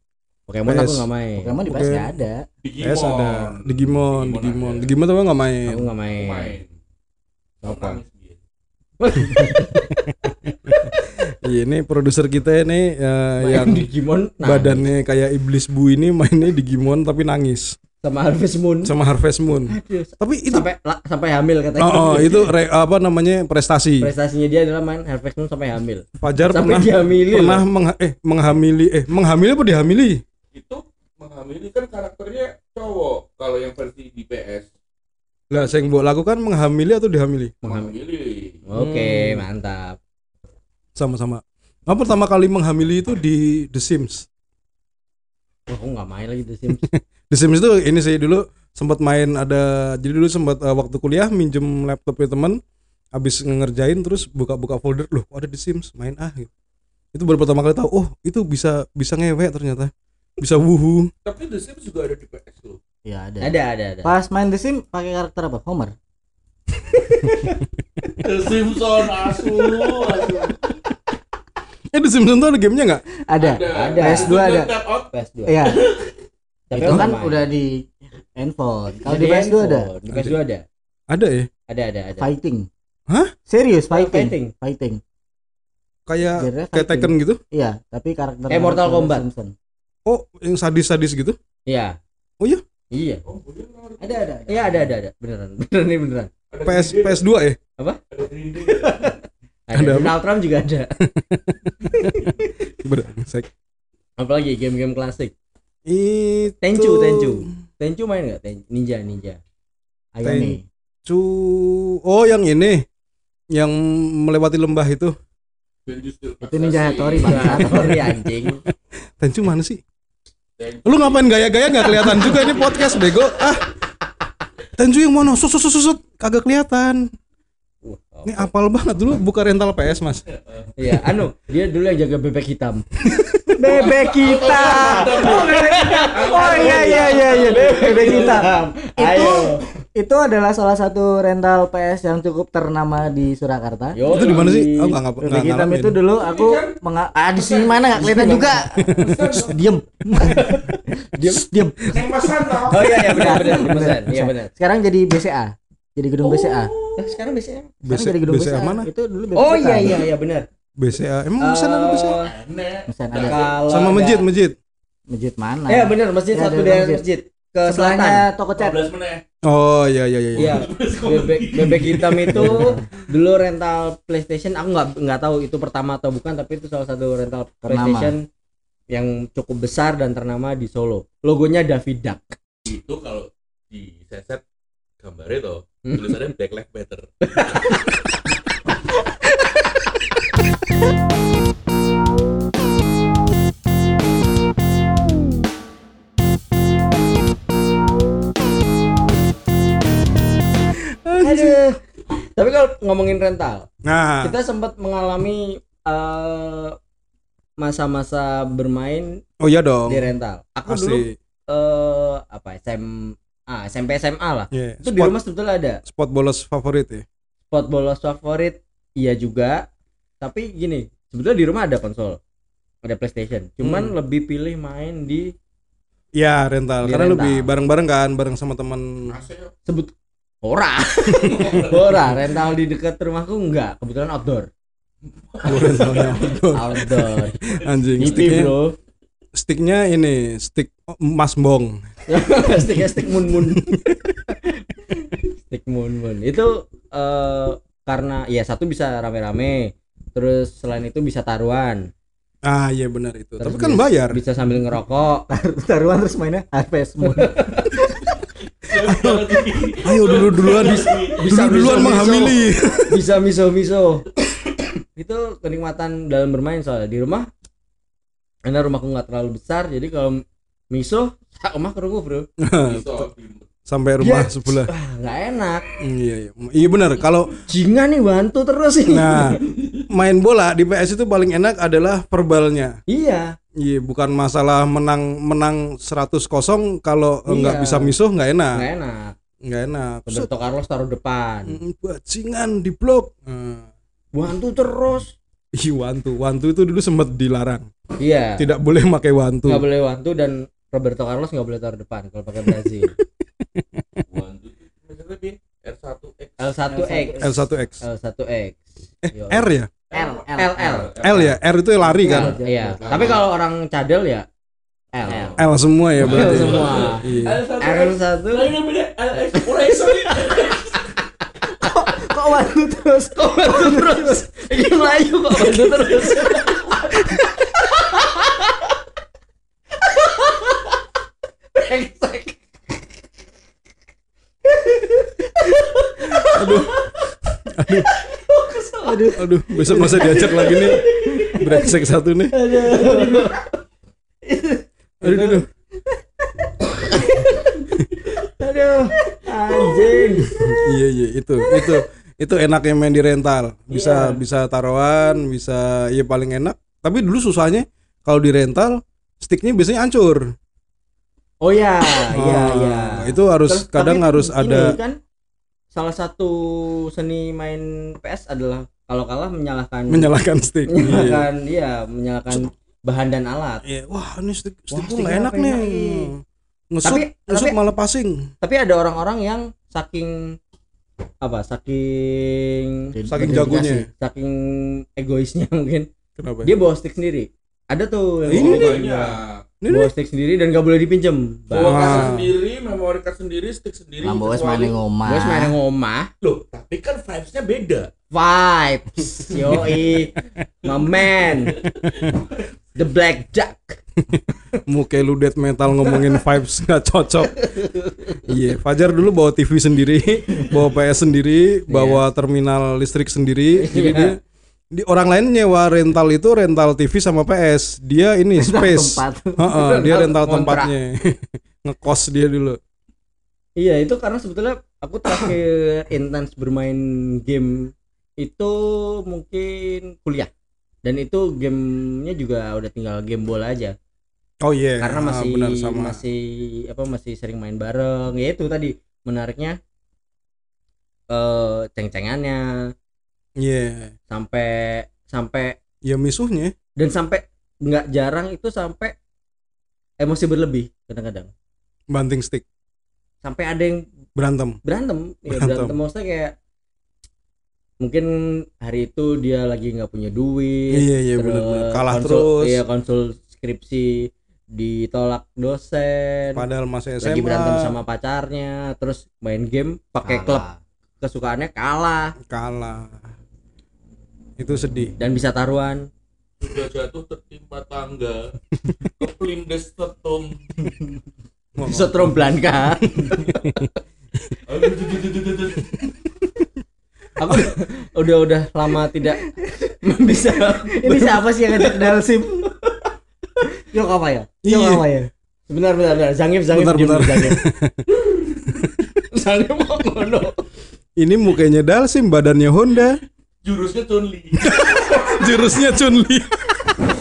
Pokemon aku PS. nggak main Pokemon di PS ada. Digimon. PS ada Digimon, Digimon. ada. Digimon tapi nggak main. aku nggak Aku main main. Apa? [LAUGHS] Iya ini produser kita ini eh, Main yang Digimon nangis. badannya kayak iblis bu ini mainnya Digimon tapi nangis sama Harvest Moon sama Harvest Moon. Aduh, Tapi itu sampai la- sampai hamil katanya oh, oh, itu re- apa namanya prestasi. prestasinya dia adalah main Harvest Moon sampai hamil Fajar sampai pernah dihamili pernah mengha- eh menghamili eh menghamili apa dihamili? Itu menghamili kan karakternya cowok kalau yang versi di PS. Lah saya buat lakukan menghamili atau dihamili? Menghamili. oke Hmm. mantap Sama-sama. Nah, pertama kali menghamili itu di The Sims. Wah, aku nggak main lagi The Sims [LAUGHS] The Sims itu ini sih dulu sempat main ada jadi dulu sempat eh, waktu kuliah minjem laptopnya teman habis ngerjain terus buka-buka folder loh ada The Sims main ah gitu. Itu baru pertama kali tahu oh itu bisa bisa ngewe ternyata. Bisa wuhu. Tapi The Sims juga ada di PS loh. Ya ada. ada ada ada Pas main The Sim pakai karakter apa? Homer. [LAUGHS] The Simpson asu, asu. Eh The Sims itu ada gamenya nggak? Ada. Ada. PS2 ada. Tap out. PS2 Iya. [LAUGHS] tapi itu kan main. udah di handphone. Kalau di PS2 ada di PS2 ada Ada ya? ada ada ada fighting. Hah? Serius fighting. fighting Fighting. Kayak kayak. Tekken gitu? Iya, tapi karakter Kayak Mortal Kombat. Simpson. Oh yang sadis-sadis gitu? iya Oh iya? iya Oh? Ada ada. iya ada ada ada beneran beneran nih beneran PS Green Day. PS2 ya? Green Day. ada, Ada apa? Donald Trump juga ada [LAUGHS] Brengsek. apalagi game-game klasik Itu Tenchu Tenchu Tenchu main nggak Ten- Ninja Ninja Ayane. Cu Oh yang ini yang melewati lembah itu. Tenchu Itu Ninja. Hattori, Bang. Sorry anjing [LAUGHS] Tenchu mana sih? Tenchu. Lu ngapain gaya-gaya nggak kelihatan juga ini podcast bego. Ah. Tenchu yang mana? Sut sut sut, sut. kagak kelihatan. Wah, Ini apal banget dulu buka rental PS, Mas. Iya, anu, dia dulu yang jaga bebek hitam. [LAUGHS] Bebek kita. Oh iya iya iya iya. Bebek kita. Itu itu adalah salah satu rental PS yang cukup ternama di Surakarta. Yo, Itu di mana sih? Aku nggak nggak Bebek hitam ngalamin. itu dulu aku menga- ah di sini mana nggak kelihatan juga. Diem. Diem. Neng Mas Santo. Oh iya iya benar benar. Iya benar. Sekarang jadi BCA. Jadi gedung BCA. Eh, sekarang biasanya. Sekarang BC jadi gedung BCA BCA. mana? Itu dulu bebek Oh iya iya iya benar. BCA. Emang bisa ada BCA? Eh, Enek. Bisa ada. Sama ada- masjid, masjid. Masjid mana? Eh benar, masjid Ya, satu daerah masjid. masjid ke selatan. Toko cat. 12 menit. Oh iya iya iya. Iya, [LAUGHS] bebek bebek hitam itu dulu rental PlayStation. Aku nggak nggak tahu itu pertama atau bukan, tapi itu salah satu rental Ternama. PlayStation yang cukup besar dan ternama di Solo. Logonya David Duck. Itu kalau di seset gambarnya tuh. Tulisannya Black Lives Matter. Aduh. Tapi kalau ngomongin rental, Nah, kita sempat mengalami eh, masa-masa bermain Oh iya dong. di rental. Aku dulu Asli. eh apa SMA, SMP SMA lah. Iya, Itu di spot, rumah sebetulnya ada spot bolos favorit ya. spot bolos favorit iya juga. Tapi gini, sebetulnya di rumah ada konsol. Ada PlayStation. Cuman Hmm. lebih pilih main di Iya, rental. Di Karena rental. lebih bareng-bareng kan, bareng sama teman. Sebut ora. [LAUGHS] ora, rental di dekat rumahku enggak, kebetulan outdoor. Oh, rentalnya. [LAUGHS] Outdoor. Anjing, sticknya, Bro. Sticknya ini, stick Mas Bong. [LAUGHS] stick stick mun mun. Stick mun mun. Itu eh karena ya satu bisa rame-rame terus selain itu bisa taruhan. Ah, iya benar itu. Terus Tapi kan bisa- bayar. bisa sambil ngerokok. [LAUGHS] Taruhan terus mainnya Harvest Moon Ayo dulu duluan. Bisa dulu duluan menghamili. bisa miso miso itu kenikmatan dalam bermain soalnya. Di rumah karena rumahku nggak terlalu besar jadi kalau miso [LAUGHS] sak rumah kerungu bro Sampai rumah Ya, sebelah. ah nggak enak Hmm, Iya, iya. Iya benar. Kalau jinga nih bantu terus ini nah main bola di PS itu paling enak adalah verbalnya. iya Iya, bukan masalah menang menang 100 kosong kalau Iya. nggak bisa misuh nggak enak. nggak enak Nggak enak. Roberto Carlos taruh depan mm, bajingan di blok. Nah, bantu terus Iya wantu. Wantu itu dulu sempat dilarang. Iya. Tidak boleh pakai wantu. Tidak boleh wantu dan Roberto Carlos nggak boleh taruh depan kalau pakai Brazil. [LAUGHS] wantu R1X. L1X. L1X. L1X. Eh, R ya? L L L. L ya, R itu lari kan? Iya. Tapi kalau orang cadel ya L. L semua ya berarti. Iya. L semua. L1. L1. L1 kok wantu terus. Kok bantu terus. ini Melayu kok bantu [LAUGHS] terus. Brengsek. Aduh, aduh, besok masa diajak lagi nih. Brengsek satu nih. Aduh, aduh, aduh. aduh. Anjing. Iya, iya, itu, itu, itu enaknya main di rental. Bisa, bisa taruhan, bisa, ya paling enak. Tapi dulu susahnya kalau di rental sticknya biasanya hancur. oh ya iya iya Itu harus Terus, kadang harus ini ada. kan salah satu seni main PS adalah kalau kalah menyalahkan menyalakan stick. [LAUGHS] Iya. menyalahkan iya menyalahkan bahan dan alat Iya, wah ini stick stick Wah, enak nih. enak ini? Ngesut, Tapi- ngesut tapi- malah passing. tapi ada orang-orang yang saking apa saking Saking jagonya. saking egoisnya [LAUGHS] mungkin. Kenapa? dia bawa stick sendiri. Ada tuh yang Ini bawa- nih. bawa stick sendiri dan gak boleh dipinjem. Bawa kaset sendiri memory card sendiri stick sendiri wes kecuali- main ngomah main yang ngomah loh tapi kan vibesnya beda. Vibes yoi. [LAUGHS] My man. The black jack [LAUGHS] Muka lu death metal ngomongin vibes nggak cocok. Iya, Fajar dulu bawa TV [LAUGHS] sendiri, bawa PS sendiri, bawa terminal listrik sendiri. [LAUGHS] Jadi dia di orang lain nyewa rental itu rental TV sama PS. Dia ini space. tempat Heeh, dia rental Kontrak. tempatnya. Ngekos dia dulu. Iya itu karena sebetulnya aku terakhir intens bermain game itu mungkin kuliah dan itu gamenya juga udah tinggal game bola aja Oh iya. karena ah, masih benar sama. masih apa masih sering main bareng ya itu tadi menariknya eh ceng-cengannya Iya. sampai sampai Ya misuhnya. dan sampai nggak jarang itu sampai emosi berlebih kadang-kadang Banting stick. sampai ada yang Berantem. berantem ya Berantem. berantem maksudnya kayak mungkin hari itu dia lagi nggak punya duit Iya, iya, benar-benar. Kalah konsul- terus. iya konsul skripsi ditolak dosen Padahal masih SMA. lagi berantem sama pacarnya terus main game pakai klub kesukaannya kalah kalah. Itu sedih. dan bisa taruhan sudah jatuh tertimpa tangga keplindes tetum [LAUGHS] setrum Blanka aku udah udah lama tidak [LAUGHS] bisa ini siapa sih yang ngajak Dalsim Yok apa ya Yok Iya. apa ya Sebentar, bentar, bentar. Zangif, Zangif, Bentar, bentar. Zangif. [LAUGHS] Zangif mau ngono. Ini mukanya Dalsim, badannya Honda, jurusnya Chun Li [LAUGHS] jurusnya Chunli.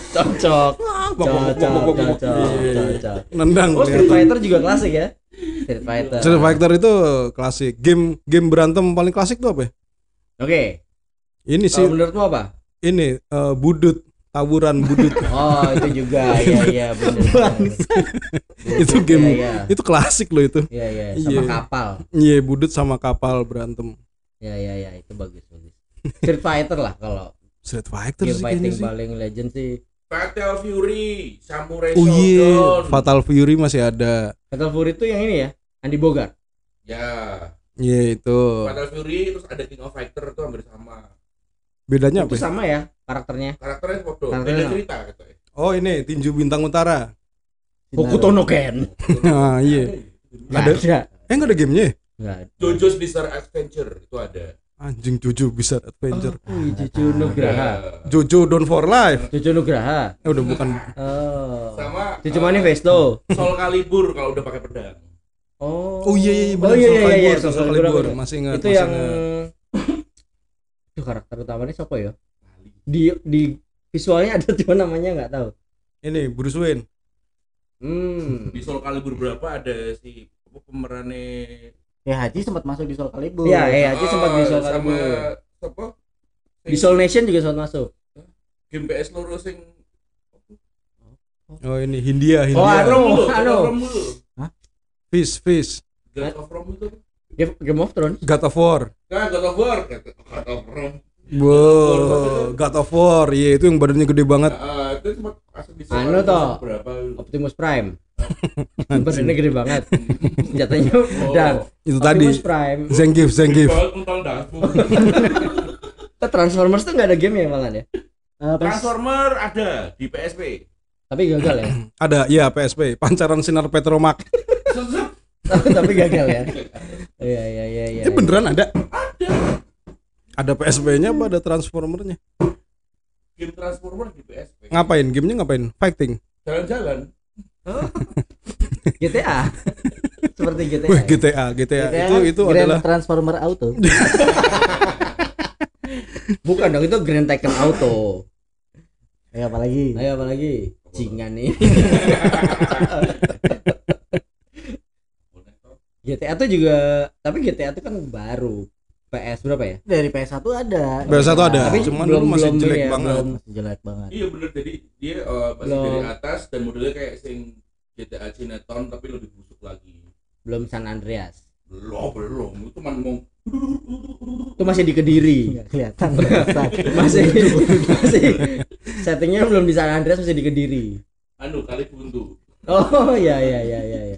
Cocok. Cocok, cocok, Iya. cocok. nendang Oh, Street. Fighter juga klasik ya? Street Fighter. Street Fighter itu klasik game game berantem paling klasik tuh apa ya? Oke. ini sih Kalau menurutmu apa? ini eh, budut taburan budut [LAUGHS] Oh, itu juga. Iya, iya, benar. [LAUGHS] itu game Iya, itu klasik loh itu iya, iya, sama Iya. kapal. iya budut sama kapal berantem Iya, iya, iya, itu bagus, bagus. Street Fighter lah kalau Street Fighter game sih fighting sih paling legend sih. Fatal Fury, Samurai oh iya Shodown. Fatal Fury masih ada Fatal Fury itu yang ini ya, Andy Bogart. Ya, iya itu Fatal Fury terus ada King of Fighter itu hampir sama. bedanya apa itu ya? sama ya karakternya. Karakternya foto, beda cerita gitu ya. oh ini tinju bintang utara Hokuto no Ken. [LAUGHS] ah iya Nggak Ada. ada. eh nggak ada gamenya ya? Nggak ada. Jojo's Bizarre Adventure itu ada. anjing Jojo Bizarre Adventure Wih, Cucu Nugraha. Jojo Down for Life Cucu Nugraha. eh udah bukan Oh. Sama Cucu eh, Manifesto. Soul Calibur kalau udah pakai pedang. Oh. oh iya iya iya Oh benar iya Soul iya iya, Calibur, Soul Calibur aku- masih ingat Itu masih yang [CLEARS THROAT] itu karakter utamanya siapa ya? Di di visualnya ada [LAUGHS] cuma namanya nggak tahu. ini Bruce Wayne Hmm. Di Soul Calibur berapa ada si pemerannya Ya Haji sempat masuk di Soul Calibur. Iya, iya, Haji sempat di Soul sama Calibur. apa? Di Soul Nation juga sempat masuk. Game PS loro sing oh ini Hindia Oh, Hindia anu. Dulu, anu. Rom dulu. Fish Fish God of Rome itu. Game, Game of Thrones. God of War Kan God of War, God of Rome. Wow, God of War, iya itu yang badannya gede banget. Ah, itu cuma di Soul Anu toh. Optimus Prime. [LAUGHS] Badannya gede banget. Senjatanya Oh. pedang. Itu tadi. Optimus Prime. Dasmu. [LAUGHS] Eh, Transformers tuh nggak ada game ya malah ya. Eh, Transformer ada di PSP. Tapi gagal ya. Ada, iya PSP, pancaran sinar Petromak. [LAUGHS] Tapi gagal ya. Iya iya iya iya. Itu beneran ada? Ada PSP-nya apa ada Transformernya? Game Transformer di PSP. Ngapain? Gamenya ngapain? Fighting. Jalan-jalan. GTA. [LAUGHS] Seperti GTA. Wih, ya? GTA, GTA, GTA itu itu Grand adalah Transformer Auto. [LAUGHS] Bukan dong itu Grand Tekken Auto. Ya apalagi? Ayo apalagi jingan nih. [LAUGHS] GTA tuh juga tapi GTA tuh kan baru PS berapa ya? Dari PS1 ada. PS1 ada, Tapi cuman belum- dulu masih belum jelek ya, banget. belum- Masih jelek banget. Iya bener jadi dia eh, masih Belum. dari atas dan modelnya kayak sing GTA Cineton tapi lebih busuk lagi. Belum San Andreas. Belum belum itu cuma mau Itu masih di Kediri. Nggak kelihatan. [LAUGHS] masih masih settingnya belum di San Andreas masih di Kediri. anu kali buntu. Oh iya iya iya iya.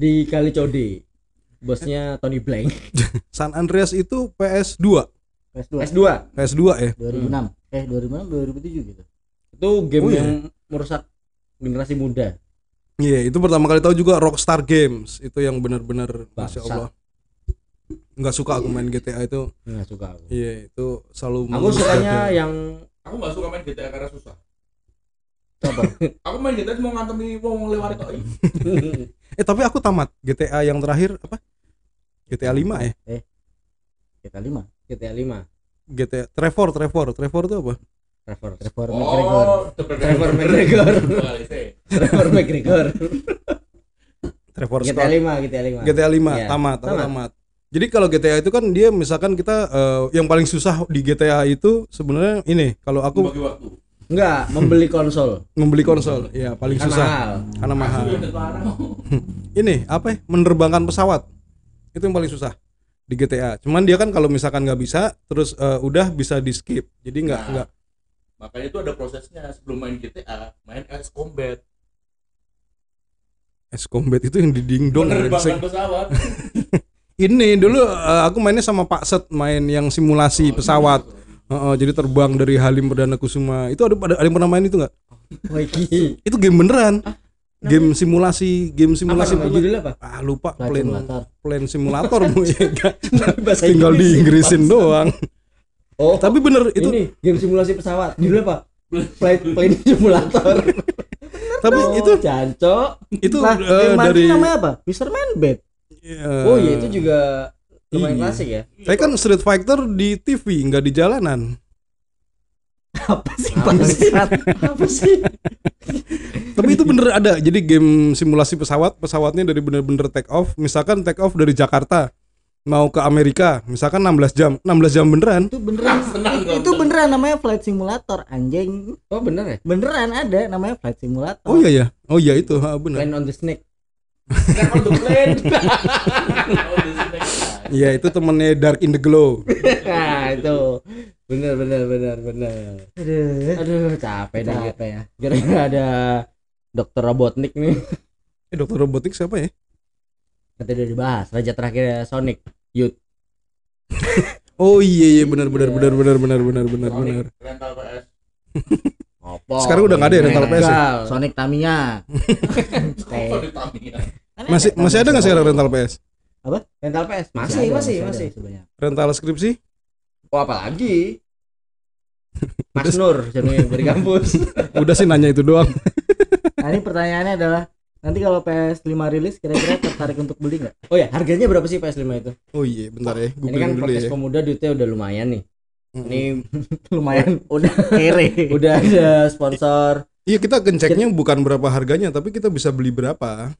Di Kalicode. Bosnya Tony Blank. [LAUGHS] San Andreas itu PS2, PS2 PS2 PS2 ya. 2006. Eh 2006 2007 gitu. itu game Oh, iya. yang merusak generasi muda. Iya, itu pertama kali tahu juga Rockstar Games. Itu yang benar-benar masya Allah. Nggak suka aku main GTA itu. Nggak suka aku. Iya, itu selalu Aku sukanya game. yang Aku nggak suka main GTA karena susah. Apa? Aku main GTA cuma ngantemi wong lewat tok. Eh, tapi aku tamat GTA yang terakhir apa? GTA 5 ya? Kita 5. GTA 5 GTA Trevor, Trevor, Trevor itu apa? Trevor Trevor McGregor. Oh, Trevor McGregor. Trevor McGregor Trevor GTA Scott. 5 GTA 5 GTA 5 Iya, tamat, tamat. tamat. Jadi kalau GTA itu kan dia misalkan kita eh, yang paling susah di GTA itu sebenarnya ini kalau aku bagi waktu. Enggak membeli konsol [LAUGHS] membeli konsol, ya paling kan susah mahal karena mahal. [LAUGHS] Ini apa ya? Menerbangkan pesawat. Itu yang paling susah di GTA. Cuman dia kan kalau misalkan nggak bisa terus eh, udah bisa di skip. Jadi nggak Nah. nggak Makanya itu ada prosesnya sebelum main GTA, main Ace Combat. S Combat itu yang di dingdong Menerbangkan pesawat. [LAUGHS] Ini dulu eh, aku mainnya sama Pak Set main yang simulasi pesawat. Heeh, jadi terbang dari Halim Perdana Kusuma. Itu ada ada ada yang pernah main itu nggak? Wih, Itu game beneran. Game simulasi, game apa simulasi nama bener- judulnya apa Ah lupa Flight plan Simulator. plan simulator bu [LAUGHS] ya bahasa tinggal di Inggrisin doang. oh Tapi bener itu ini game simulasi pesawat judulnya apa flight plane simulator [LAUGHS] tapi Oh, itu jancok itu game mancing dari namanya apa? Fisherman Bed. eh, oh iya itu juga lumayan iya. klasik ya Saya kan Street Fighter di TV nggak di jalanan. Apa sih bangsat? Apa sih? Tapi itu bener ada. Jadi game simulasi pesawat, pesawatnya dari bener-bener take off. Misalkan take off dari Jakarta mau ke Amerika, misalkan 16 jam. 16 jam beneran. Itu beneran. Senang itu beneran namanya flight simulator anjing. Oh bener ya? Beneran ada namanya flight simulator. Oh iya ya. Oh iya itu, ha, bener. Land on the snake. Step on the plane. [LAUGHS] Iya, itu temennya Dark in the Glow. nah itu bener bener bener bener. Aduh. Aduh capek dah. Capek ya. Gara-gara ada dokter Robotnik nih. Eh, Dokter Robotik siapa ya? Nanti udah dibahas. Raja terakhir Sonic. Youth. Oh iya iya benar benar benar benar benar benar benar Sonic, benar. Rental PS. Apa? Sekarang udah nggak ada ya rental PS ya? Sonic Tamiya. Di Tamiya? Kan [LAUGHS] Masih masih ada nggak sekarang rental PS? Rental PS. Masih ada, masih ada, masih. sebanyak. Rental skripsi? Oh apalagi? Mas Nur [LAUGHS] jadi dari kampus. Udah sih nanya itu doang. Nah, ini pertanyaannya adalah nanti kalau PS5 rilis kira-kira tertarik untuk beli nggak? Oh ya, harganya berapa sih PS5 itu? Oh iya, bentar ya. Gue Ini kan dulu podcast ya. pemuda duitnya udah lumayan nih. Ini [LAUGHS] Lumayan udah kere. udah ada sponsor. Iya kita ngeceknya bukan berapa harganya, tapi kita bisa beli berapa.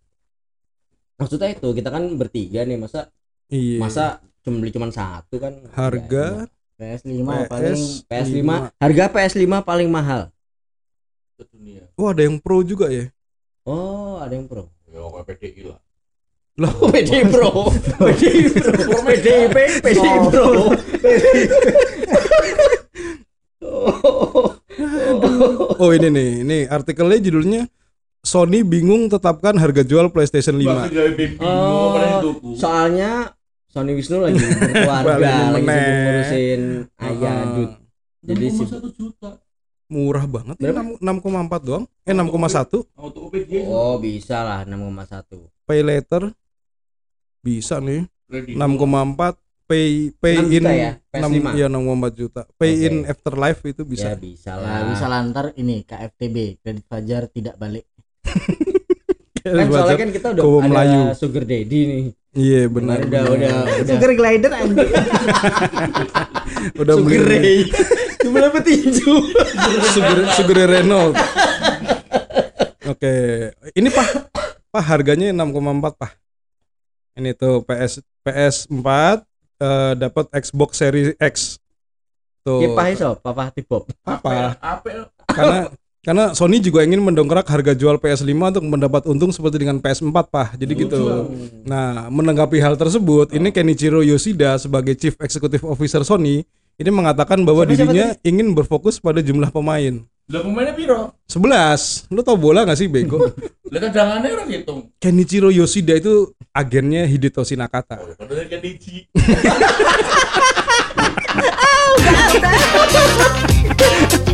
Maksudnya itu kita kan bertiga nih, masa Iya. masa cuma beli cuma satu kan? harga PS5 PS paling PS5 harga PS5 paling mahal. Dunia. Oh ada yang pro juga ya? Oh, ada yang pro. Ya pokoknya PDI lah. Loh, [LAUGHS] [LAUGHS] Oh, PDI Pro. PDI Pro. PDI Pro. Oh. oh ini nih, ini artikelnya judulnya Sony bingung tetapkan harga jual PlayStation 5. Bahkan jadi bingung Oh. Soalnya Sony Wisnu lagi [LAUGHS] berkeluarga, lagi ngurusin ayah Heeh. Dut. Jadi Jadi si satu juta. Murah banget ya, Berapa? 6,4 doang. Eh 6,1 Auto OPD Oh, bisa lah 6,1. pay later bisa nih Ready. 6,4 pay pay 6 in ya, PS5? 6 ya 6,4 juta. Pay Oke. in afterlife itu Ya bisa. bisa Ya, lah. bisa lantar ini KFTB kredit fajar tidak balik. Kan soalnya kan kita udah ada Melayu. Sugar Daddy nih. Iya benar. Udah udah udah. Sugar glider anjing. udah Sugar beli Ray. Cuma dapet tinju. Sugar Sugar Renault. Oke, ini Pak. Pak harganya 6,4 Pak. Ini tuh PS PS4 eh, dapat Xbox Series X. Tuh. Kipas iso, papa tibop. Apa? Apa? Karena karena Sony juga ingin mendongkrak harga jual PS5 untuk mendapat untung seperti dengan PS4, Pak. Jadi gitu. Nah, menanggapi hal tersebut, oh. ini Kenichiro Yoshida sebagai Chief Executive Officer Sony ini mengatakan bahwa siapa, dirinya siapa ingin berfokus pada jumlah pemain. Lah pemainnya piro? 11. Lu tau bola gak sih bego? [LAUGHS] Lah cadangannya orang hitung. Kenichiro Yoshida itu agennya Hidetoshi Nakata. Oh, ya, Kenichi. [LAUGHS] [LAUGHS]